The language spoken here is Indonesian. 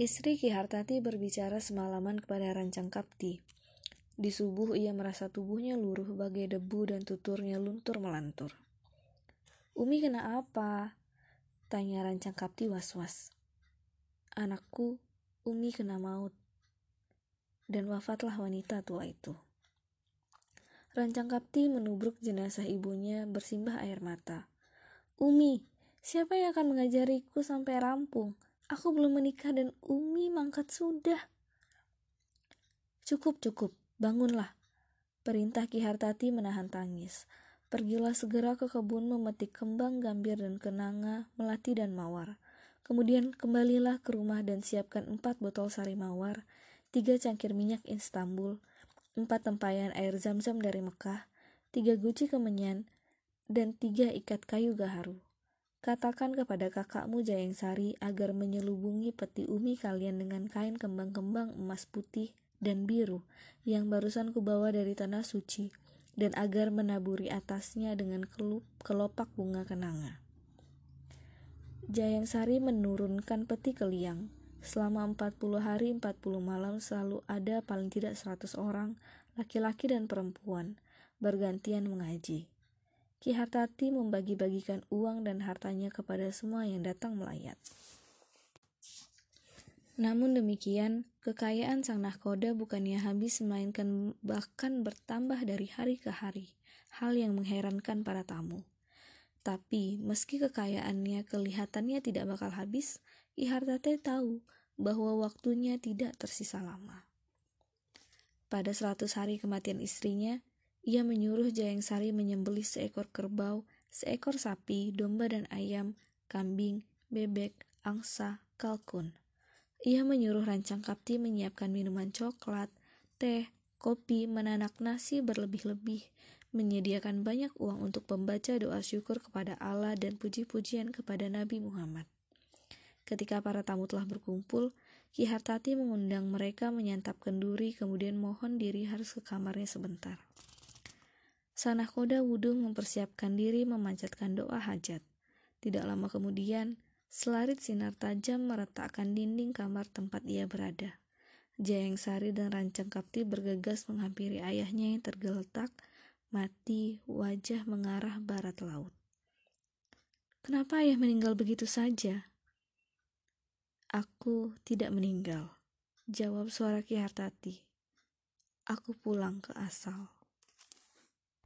Istri Ki Hartati berbicara semalaman kepada Rancang Kapti. Di subuh ia merasa tubuhnya luruh bagai debu dan tuturnya luntur melantur. Umi kena apa? Tanya Rancang Kapti was-was. Anakku, Umi kena maut. Dan wafatlah wanita tua itu. Rancang Kapti menubruk jenazah ibunya bersimbah air mata. Umi, siapa yang akan mengajariku sampai rampung? Aku belum menikah dan Umi mangkat sudah. Cukup, cukup. Bangunlah. Perintah Ki Hartati menahan tangis. Pergilah segera ke kebun memetik kembang gambir dan kenanga, melati dan mawar. Kemudian kembalilah ke rumah dan siapkan empat botol sari mawar, tiga cangkir minyak Istanbul, empat tempayan air zam-zam dari Mekah, tiga guci kemenyan, dan tiga ikat kayu gaharu. Katakan kepada kakakmu Jayeng Sari agar menyelubungi peti umi kalian dengan kain kembang-kembang emas putih dan biru yang barusan kubawa dari tanah suci dan agar menaburi atasnya dengan kelup, kelopak bunga kenanga. Jayang Sari menurunkan peti ke liang. Selama 40 hari 40 malam selalu ada paling tidak 100 orang, laki-laki dan perempuan, bergantian mengaji. Ki Hartati membagi-bagikan uang dan hartanya kepada semua yang datang melayat. Namun demikian, kekayaan sang nahkoda bukannya habis melainkan bahkan bertambah dari hari ke hari, hal yang mengherankan para tamu. Tapi meski kekayaannya kelihatannya tidak bakal habis, Ihartate tahu bahwa waktunya tidak tersisa lama. Pada seratus hari kematian istrinya, ia menyuruh Jayeng Sari menyembelih seekor kerbau, seekor sapi, domba dan ayam, kambing, bebek, angsa, kalkun. Ia menyuruh rancang kapti menyiapkan minuman coklat, teh, kopi, menanak nasi berlebih-lebih, menyediakan banyak uang untuk membaca doa syukur kepada Allah dan puji-pujian kepada Nabi Muhammad. Ketika para tamu telah berkumpul, Ki Hartati mengundang mereka menyantap kenduri kemudian mohon diri harus ke kamarnya sebentar. Sanah koda wudhu mempersiapkan diri memanjatkan doa hajat. Tidak lama kemudian, Selarit sinar tajam meretakkan dinding kamar tempat ia berada. Jayeng Sari dan Rancang Kapti bergegas menghampiri ayahnya yang tergeletak, mati, wajah mengarah barat laut. Kenapa ayah meninggal begitu saja? Aku tidak meninggal, jawab suara Ki Hartati. Aku pulang ke asal.